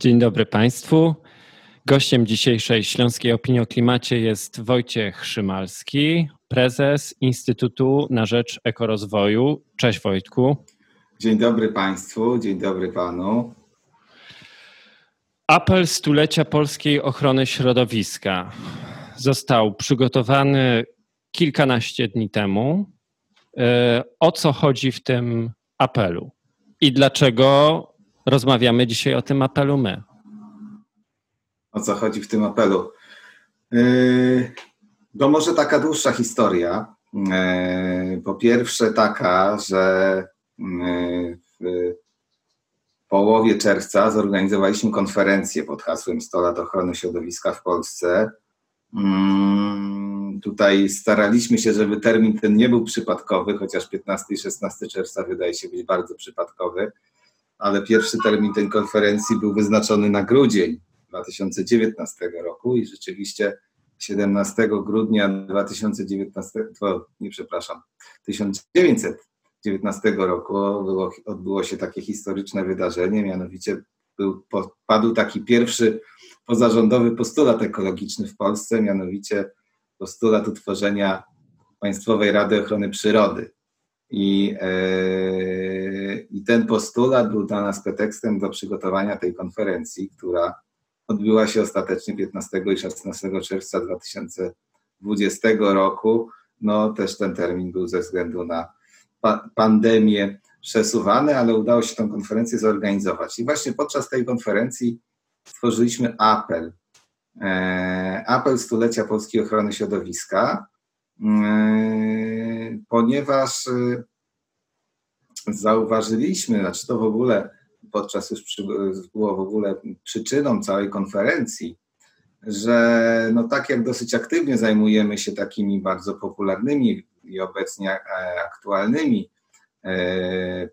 Dzień dobry Państwu. Gościem dzisiejszej Śląskiej Opinii o Klimacie jest Wojciech Szymalski, prezes Instytutu na Rzecz Ekorozwoju. Cześć Wojtku. Dzień dobry Państwu, dzień dobry Panu. Apel stulecia polskiej ochrony środowiska został przygotowany kilkanaście dni temu. E, o co chodzi w tym apelu i dlaczego rozmawiamy dzisiaj o tym apelu my? O co chodzi w tym apelu? Yy, to może taka dłuższa historia. Yy, po pierwsze taka, że yy, w połowie czerwca zorganizowaliśmy konferencję pod hasłem 100 lat ochrony środowiska w Polsce. Tutaj staraliśmy się, żeby termin ten nie był przypadkowy, chociaż 15 i 16 czerwca wydaje się być bardzo przypadkowy, ale pierwszy termin tej konferencji był wyznaczony na grudzień 2019 roku i rzeczywiście 17 grudnia 2019, to nie przepraszam, 1919 roku było, odbyło się takie historyczne wydarzenie, mianowicie był, padł taki pierwszy pozarządowy postulat ekologiczny w Polsce, mianowicie postulat utworzenia Państwowej Rady Ochrony Przyrody. I, e, I ten postulat był dla nas pretekstem do przygotowania tej konferencji, która odbyła się ostatecznie 15 i 16 czerwca 2020 roku. No też ten termin był ze względu na pa pandemię przesuwany, ale udało się tę konferencję zorganizować. I właśnie podczas tej konferencji stworzyliśmy apel. E, apel stulecia polskiej ochrony środowiska, e, ponieważ e, zauważyliśmy, znaczy to w ogóle podczas już przy, było w ogóle przyczyną całej konferencji, że no tak jak dosyć aktywnie zajmujemy się takimi bardzo popularnymi i obecnie aktualnymi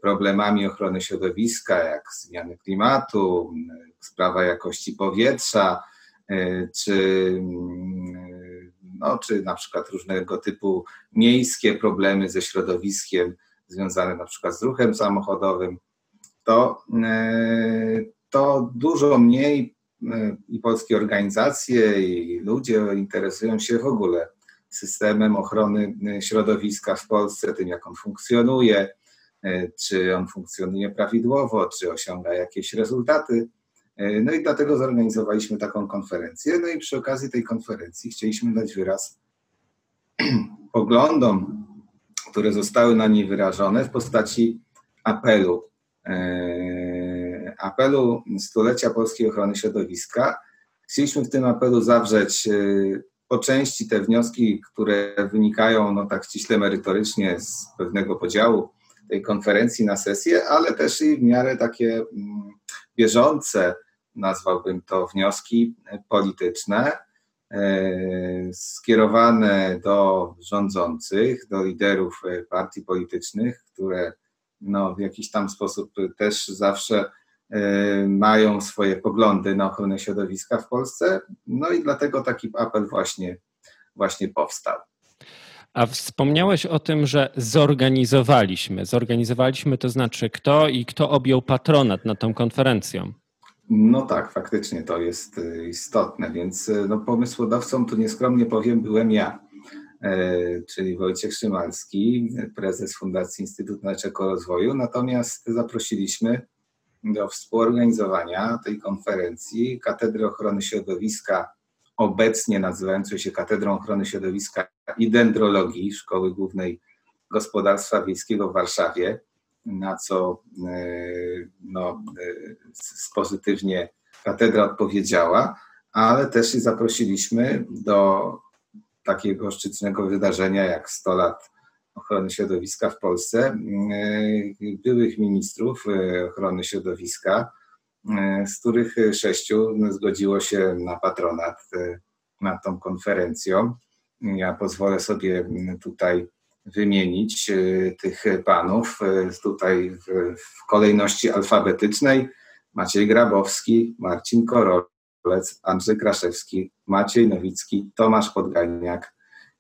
problemami ochrony środowiska, jak zmiany klimatu, sprawa jakości powietrza, e, czy, no, czy na przykład różnego typu miejskie problemy ze środowiskiem związane na przykład z ruchem samochodowym, to, e, to dużo mniej e, i polskie organizacje, i ludzie interesują się w ogóle systemem ochrony środowiska w Polsce, tym jak on funkcjonuje, czy on funkcjonuje prawidłowo, czy osiąga jakieś rezultaty. E, no i dlatego zorganizowaliśmy taką konferencję. No i przy okazji tej konferencji chcieliśmy dać wyraz poglądom, które zostały na niej wyrażone w postaci apelu. E, apelu Stulecia Polskiej Ochrony Środowiska. Chcieliśmy w tym apelu zawrzeć e, po części te wnioski, które wynikają no tak ściśle merytorycznie z pewnego podziału tej konferencji na sesję, ale też i w miarę takie mm, bieżące, nazwałbym to wnioski polityczne, skierowane do rządzących, do liderów e, partii politycznych, które no, w jakiś tam sposób też zawsze e, mają swoje poglądy na ochronę środowiska w Polsce. No i dlatego taki apel właśnie, właśnie powstał. A wspomniałeś o tym, że zorganizowaliśmy. Zorganizowaliśmy to znaczy kto i kto objął patronat nad tą konferencją? No tak, faktycznie to jest y, istotne, więc y, no, pomysłodawcą, tu nieskromnie powiem, byłem ja, e, czyli Wojciech Szymalski, prezes Fundacji Instytut na Rozwoju. Natomiast zaprosiliśmy do współorganizowania tej konferencji Katedry Ochrony Środowiska, obecnie nazywającej się Katedrą Ochrony Środowiska i Dendrologii Szkoły Głównej Gospodarstwa Wiejskiego w Warszawie na co e, no, e, pozytywnie katedra odpowiedziała, ale też i zaprosiliśmy do takiego szczytnego wydarzenia jak 100 lat ochrony środowiska w Polsce, e, byłych ministrów ochrony środowiska, z których sześciu zgodziło się na patronat nad tą konferencją. Ja pozwolę sobie tutaj wymienić e, tych panów e, tutaj w, w kolejności alfabetycznej. Maciej Grabowski, Marcin Korolec, Andrzej Kraszewski, Maciej Nowicki, Tomasz Podganiak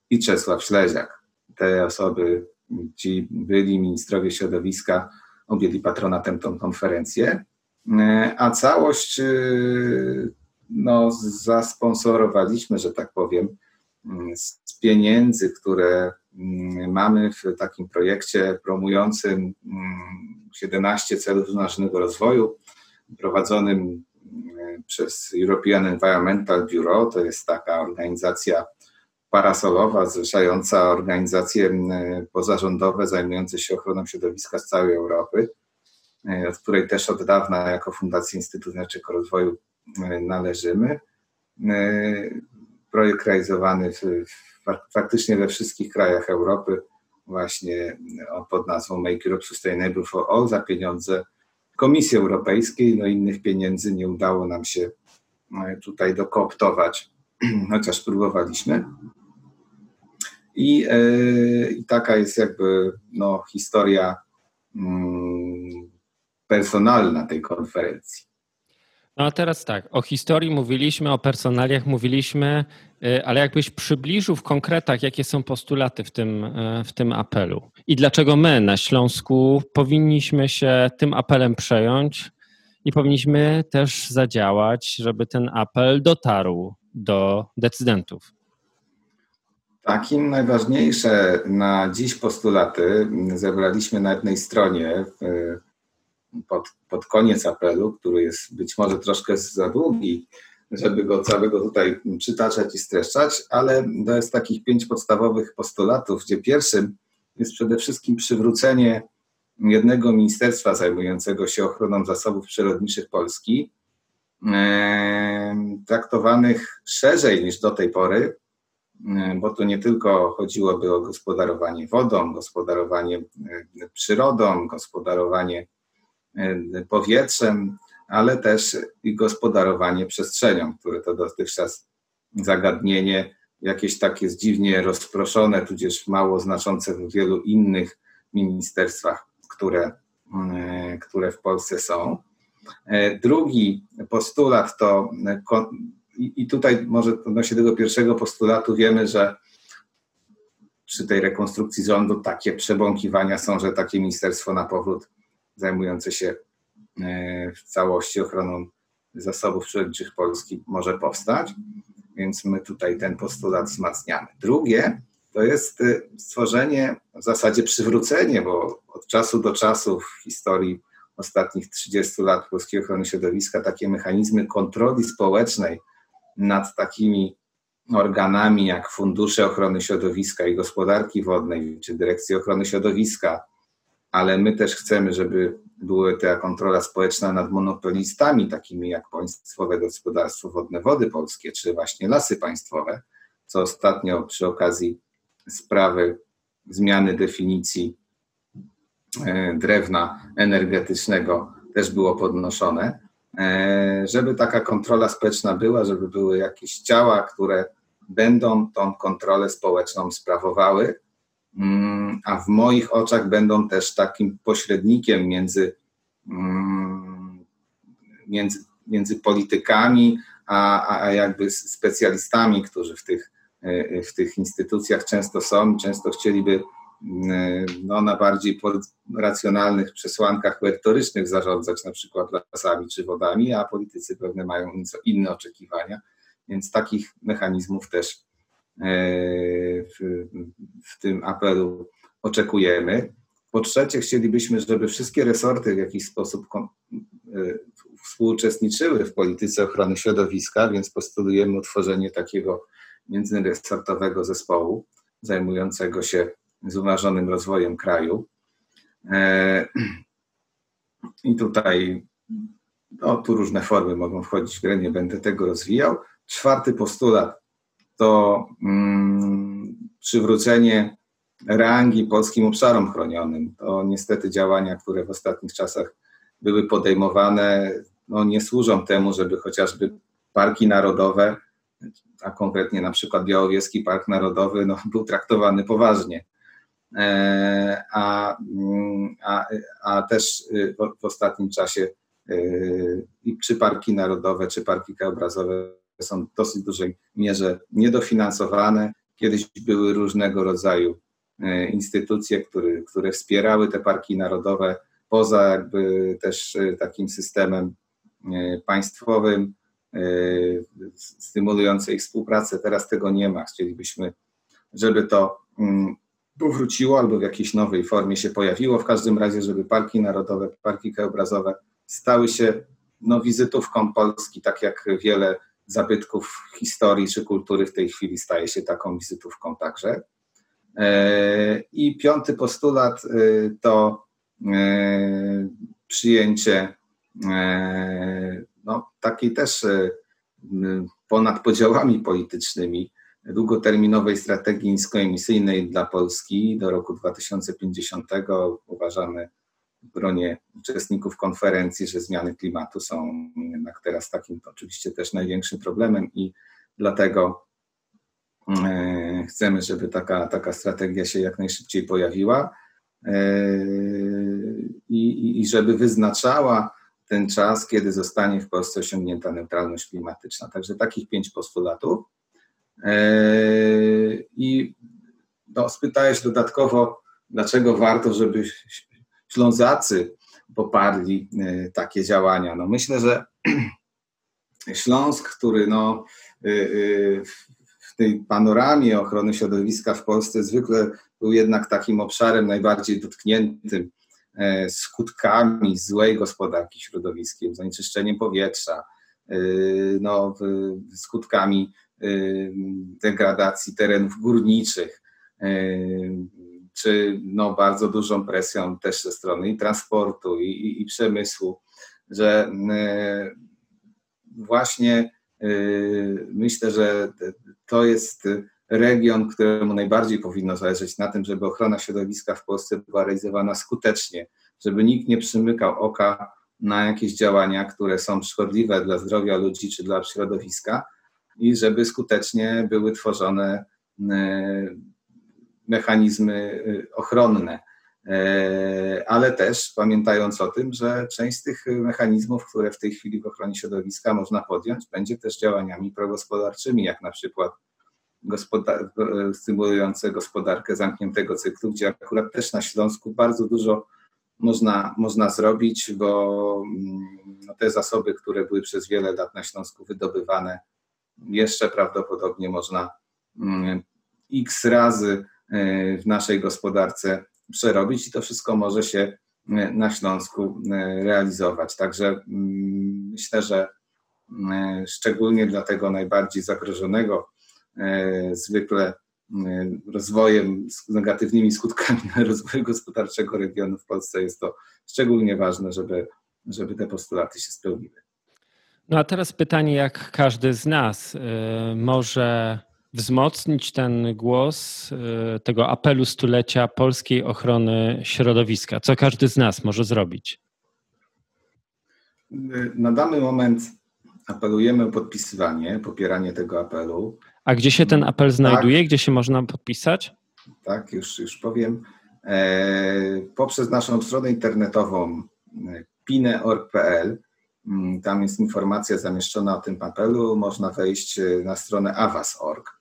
i Czesław Śleziak. Te osoby, ci byli ministrowie środowiska, objęli patronatem tą konferencję. a całość no, zasponsorowaliśmy, że tak powiem, z pieniędzy, które mamy w takim projekcie promującym 17 mm, celów zrównoważonego rozwoju, prowadzonym mm, przez European Environmental Bureau. To jest taka organizacja parasolowa, zrzeszająca organizacje pozarządowe zajmujące się ochroną środowiska z całej Europy, e, od której też od dawna jako Fundacja Instytut Naczego Rozwoju e, należymy. E, projekt realizowany w, praktycznie we wszystkich krajach Europy, właśnie pod nazwą Make Europe Sustainable for All za pieniądze Komisji Europejskiej. No innych pieniędzy nie udało nam się tutaj dokooptować, chociaż próbowaliśmy. I, e, i taka jest jakby no, historia mm, personalna tej konferencji. No a teraz tak, o historii mówiliśmy, o personaliach mówiliśmy, e, ale jakbyś przybliżył w konkretach, jakie są postulaty w tym, e, w tym apelu i dlaczego my na Śląsku powinniśmy się tym apelem przejąć i powinniśmy też zadziałać, żeby ten apel dotarł do decydentów. Takim najważniejsze na dziś postulaty zebraliśmy na jednej stronie pod, pod koniec apelu, który jest być może troszkę za długi, żeby go całego tutaj przytaczać i streszczać, ale to jest takich pięć podstawowych postulatów, gdzie pierwszym jest przede wszystkim przywrócenie jednego ministerstwa zajmującego się ochroną zasobów przyrodniczych Polski, traktowanych szerzej niż do tej pory, bo tu nie tylko chodziłoby o gospodarowanie wodą, gospodarowanie przyrodą, gospodarowanie powietrzem, ale też i gospodarowanie przestrzenią, które to dotychczas zagadnienie jakieś takie dziwnie rozproszone, tudzież mało znaczące w wielu innych ministerstwach, które, e, które w Polsce są. Drugi postulat to i, tutaj może odnośnie tego pierwszego postulatu wiemy, że przy tej rekonstrukcji rządu takie przebąkiwania są, że takie ministerstwo na powrót zajmujące się e, w całości ochroną zasobów przyrodniczych Polski może powstać, więc my tutaj ten postulat wzmacniamy. Drugie to jest e, stworzenie, w zasadzie przywrócenie, bo od czasu do czasu w historii ostatnich 30 lat polskiej ochrony środowiska takie mechanizmy kontroli społecznej nad takimi organami jak Fundusze Ochrony Środowiska i Gospodarki Wodnej, czy Dyrekcja Ochrony Środowiska, ale my też chcemy, żeby była ta kontrola społeczna nad monopolistami, takimi jak Państwowe Gospodarstwo Wodne Wody Polskie, czy właśnie Lasy Państwowe, co ostatnio przy okazji sprawy zmiany definicji e, drewna energetycznego też było podnoszone. E, żeby taka kontrola społeczna była, żeby były jakieś ciała, które będą tą kontrolę społeczną sprawowały, a w moich oczach będą też takim pośrednikiem między, mm, między, między politykami, a, a jakby specjalistami, którzy w tych, e, w tych instytucjach często są, często chcieliby no, na bardziej racjonalnych przesłankach merytorycznych zarządzać na przykład lasami czy wodami, a politycy pewne mają inne oczekiwania, więc takich mechanizmów też e, w, w tym apelu oczekujemy. Po trzecie, chcielibyśmy, żeby wszystkie resorty w jakiś sposób e, współuczestniczyły w polityce ochrony środowiska, więc postulujemy utworzenie takiego międzyresortowego zespołu zajmującego się zrównoważonym rozwojem kraju. E, I tutaj no, tu różne formy mogą wchodzić w grę, nie będę tego rozwijał. Czwarty postulat to mm, przywrócenie rangi polskim obszarom chronionym. To niestety działania, które w ostatnich czasach były podejmowane, no, nie służą temu, żeby chociażby parki narodowe, a konkretnie na przykład Białowieski Park Narodowy, no, był traktowany poważnie. E, a, a, a też y, w, w ostatnim czasie y, czy parki narodowe, czy parki krajobrazowe są w dosyć dużej mierze niedofinansowane. Kiedyś były różnego rodzaju y, instytucje, które, które wspierały te parki narodowe, poza jakby też takim systemem państwowym stymulującej ich współpracę. Teraz tego nie ma. Chcielibyśmy, żeby to mm, powróciło albo w jakiejś nowej formie się pojawiło. W każdym razie, żeby parki narodowe, parki krajobrazowe stały się no, wizytówką Polski, tak jak wiele zabytków historii czy kultury w tej chwili staje się taką wizytówką także. E, I piąty postulat e, to e, przyjęcie no, takiej też ponad podziałami politycznymi długoterminowej strategii niskoemisyjnej dla Polski do roku 2050. Uważamy gronie uczestników konferencji, że zmiany klimatu są jednak teraz takim oczywiście też największym problemem i dlatego e, chcemy, żeby taka, taka strategia się jak najszybciej pojawiła e, i, i żeby wyznaczała ten czas, kiedy zostanie w Polsce osiągnięta neutralność klimatyczna. Także takich pięć postulatów. E, I no, spytałeś dodatkowo, dlaczego warto, żeby Ślązacy poparli e, takie działania. No myślę, że Śląsk, który no, e, w tej panoramie ochrony środowiska w Polsce zwykle był jednak takim obszarem najbardziej dotkniętym skutkami złej gospodarki środowiskiem, zanieczyszczeniem powietrza, no, skutkami degradacji terenów górniczych, czy no, bardzo dużą presją też ze strony i transportu, i, i, i przemysłu, że właśnie myślę, że to jest region, któremu najbardziej powinno zależeć na tym, żeby ochrona środowiska w Polsce była realizowana skutecznie, żeby nikt nie przymykał oka na jakieś działania, które są szkodliwe dla zdrowia ludzi czy dla środowiska, i żeby skutecznie były tworzone e, mechanizmy e, ochronne. E, ale też pamiętając o tym, że część z tych mechanizmów, które w tej chwili w ochronie środowiska można podjąć, będzie też działaniami progospodarczymi, jak na przykład gospodar stymulujące gospodarkę zamkniętego cyklu, gdzie akurat też na Śląsku bardzo dużo można, można zrobić, bo mm, no, te zasoby, które były przez wiele lat na Śląsku wydobywane, jeszcze prawdopodobnie można mm, x razy e, w naszej gospodarce przerobić i to wszystko może się e, na Śląsku e, realizować. Także mm, myślę, że szczególnie dla tego najbardziej zagrożonego zwykle rozwojem, z negatywnymi skutkami rozwoju gospodarczego regionu w Polsce jest to szczególnie ważne, żeby, żeby te postulaty się spełniły. No a teraz pytanie, jak każdy z nas może wzmocnić ten głos y, tego apelu stulecia polskiej ochrony środowiska? Co każdy z nas może zrobić? Na dany moment apelujemy o podpisywanie, popieranie tego apelu. A gdzie się ten apel znajduje? Tak, gdzie się można podpisać? Tak, już, już powiem. E, poprzez naszą stronę internetową e, pine.org.pl Mm, tam jest informacja zamieszczona o tym apelu. Można wejść e, na stronę awas.org, e,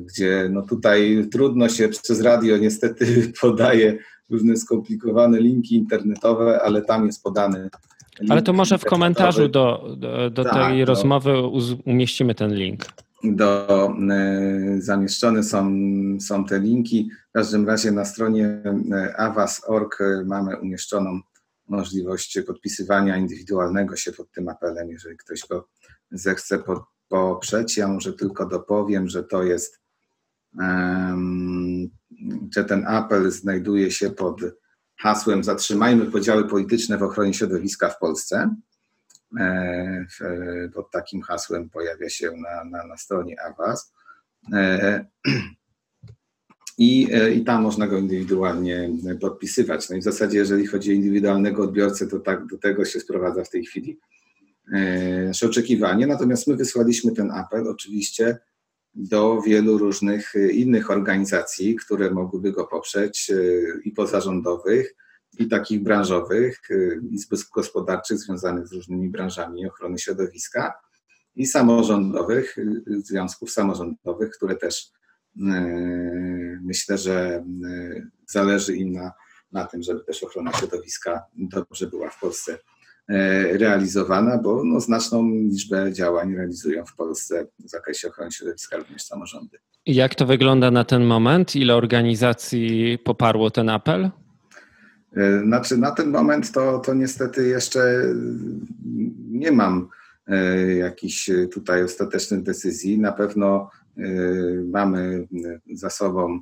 gdzie no tutaj trudno się przez radio niestety podaje różne skomplikowane linki internetowe, ale tam jest podany. Ale to może w komentarzu do, do, do tak, tej rozmowy umieścimy ten link. Do, e, zamieszczone są, są te linki. W każdym razie na stronie awas.org mamy umieszczoną możliwość podpisywania indywidualnego się pod tym apelem, jeżeli ktoś go zechce poprzeć. Ja może tylko dopowiem, że to jest, że ten apel znajduje się pod hasłem Zatrzymajmy podziały polityczne w ochronie środowiska w Polsce. E, pod takim hasłem pojawia się na, na, na stronie AWAS. E, i, e, i tam można go indywidualnie podpisywać. No i w zasadzie, jeżeli chodzi o indywidualnego odbiorcę, to tak do tego się sprowadza w tej chwili nasze oczekiwanie. Natomiast my wysłaliśmy ten apel oczywiście do wielu różnych e, innych organizacji, które mogłyby go poprzeć i pozarządowych, i takich branżowych, izb gospodarczych związanych z różnymi branżami ochrony środowiska, i samorządowych, związków samorządowych, które też E, myślę, że e, zależy im na na tym, żeby też ochrona środowiska dobrze była w Polsce realizowana, bo no, znaczną liczbę działań realizują w Polsce w zakresie ochrony środowiska również samorządy. Jak to wygląda na ten moment? Ile organizacji poparło ten apel? E, znaczy, na ten moment to, to niestety jeszcze nie mam e, jakichś tutaj ostatecznych decyzji. Na pewno e, mamy za sobą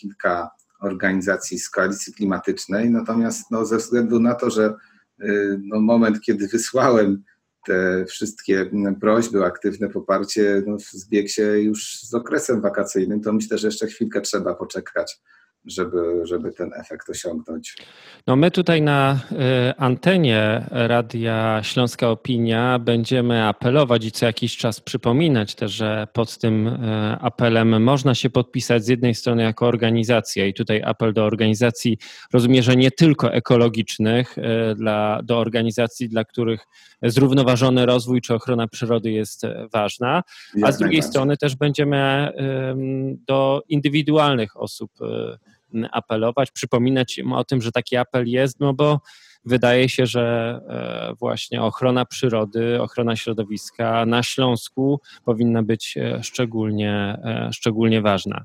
kilka organizacji z koalicji klimatycznej, natomiast no, ze względu na to, że no, moment, kiedy wysłałem te wszystkie prośby, aktywne poparcie no, zbiegł się już z okresem wakacyjnym, to myślę, że jeszcze chwilkę trzeba poczekać żeby, żeby ten efekt osiągnąć. No my tutaj na y, antenie Radia Śląska Opinia będziemy apelować i co jakiś czas przypominać też, że pod tym y, apelem można się podpisać z jednej strony jako organizacja i tutaj apel do organizacji rozumiem, że nie tylko ekologicznych, y, dla, do organizacji, dla których zrównoważony rozwój czy ochrona przyrody jest ważna, a z drugiej strony też będziemy do indywidualnych osób apelować, przypominać im o tym, że taki apel jest, no bo wydaje się, że e, właśnie ochrona przyrody, ochrona środowiska na Śląsku powinna być e, szczególnie, e, szczególnie ważna.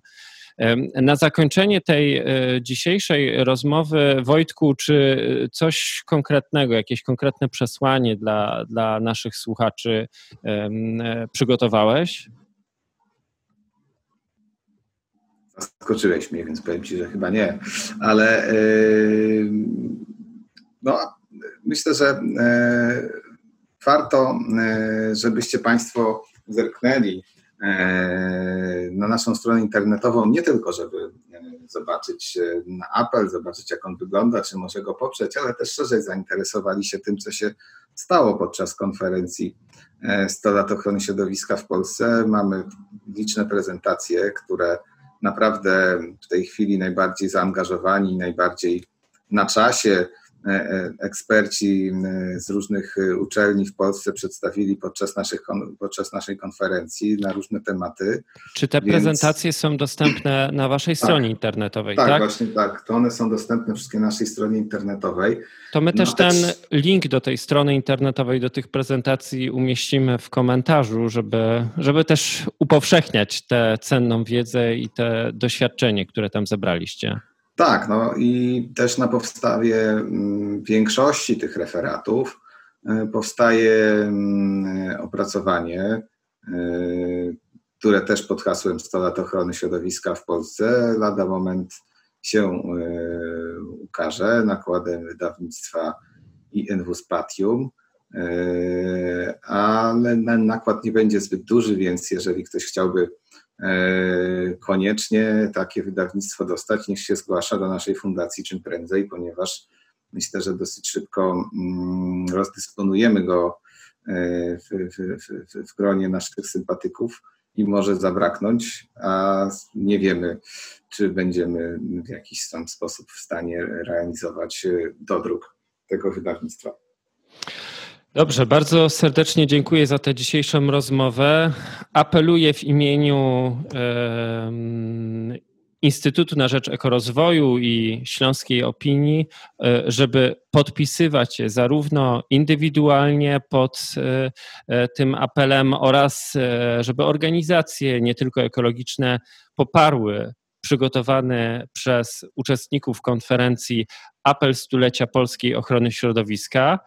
Na zakończenie tej dzisiejszej rozmowy, Wojtku, czy coś konkretnego, jakieś konkretne przesłanie dla, dla naszych słuchaczy przygotowałeś? Zaskoczyłeś mnie, więc powiem Ci, że chyba nie. Ale yy, no, myślę, że yy, warto, yy, żebyście Państwo zerknęli na naszą stronę internetową, nie tylko, żeby zobaczyć na apel, zobaczyć jak on wygląda, czy może go poprzeć, ale też szerzej zainteresowali się tym, co się stało podczas konferencji 100 lat ochrony środowiska w Polsce. Mamy liczne prezentacje, które naprawdę w tej chwili najbardziej zaangażowani, najbardziej na czasie eksperci z różnych e, uczelni w Polsce przedstawili podczas, naszych, podczas naszej konferencji na różne tematy. Czy te Więc... prezentacje są dostępne na waszej tak, stronie internetowej? Tak, tak, właśnie tak. To one są dostępne wszystkie na naszej stronie internetowej. To my też no, ten też... link do tej strony internetowej, do tych prezentacji umieścimy w komentarzu, żeby, żeby też upowszechniać tę cenną wiedzę i te doświadczenie, które tam zebraliście. Tak, no i też na podstawie mm, większości tych referatów e, powstaje mm, opracowanie, e, które też pod hasłem 100 lat ochrony środowiska w Polsce lada moment się e, ukaże nakładem wydawnictwa INW Spatium, ale nakład nie będzie zbyt duży, więc jeżeli ktoś chciałby koniecznie takie wydawnictwo dostać, niech się zgłasza do naszej fundacji czym prędzej, ponieważ myślę, że dosyć szybko mm, rozdysponujemy go e, w, w, w, w gronie naszych sympatyków i może zabraknąć, a nie wiemy, czy będziemy w jakiś tam sposób w stanie realizować e, dodruk tego wydawnictwa. Dobrze, bardzo serdecznie dziękuję za tę dzisiejszą rozmowę. Apeluję w imieniu e, Instytutu na Rzecz Ekorozwoju i Śląskiej Opinii, e, żeby podpisywać się zarówno indywidualnie pod e, tym apelem oraz żeby organizacje nie tylko ekologiczne poparły przygotowany przez uczestników konferencji apel stulecia polskiej ochrony środowiska.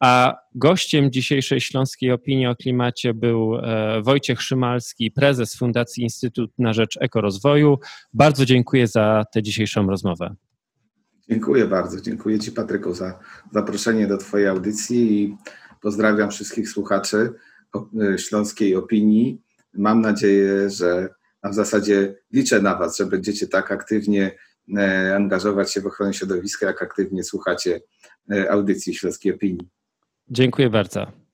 A gościem dzisiejszej Śląskiej Opinii o Klimacie był e, Wojciech Szymalski, prezes Fundacji Instytut na Rzecz Ekorozwoju. Bardzo dziękuję za tę dzisiejszą rozmowę. Dziękuję bardzo. Dziękuję Ci, Patryku, za zaproszenie do Twojej audycji i pozdrawiam wszystkich słuchaczy e, Śląskiej Opinii. Mam nadzieję, że a w zasadzie liczę na Was, że będziecie tak aktywnie e, angażować się w ochronę środowiska, jak aktywnie słuchacie audycji Śląskiej Opinii. Dziękuję bardzo.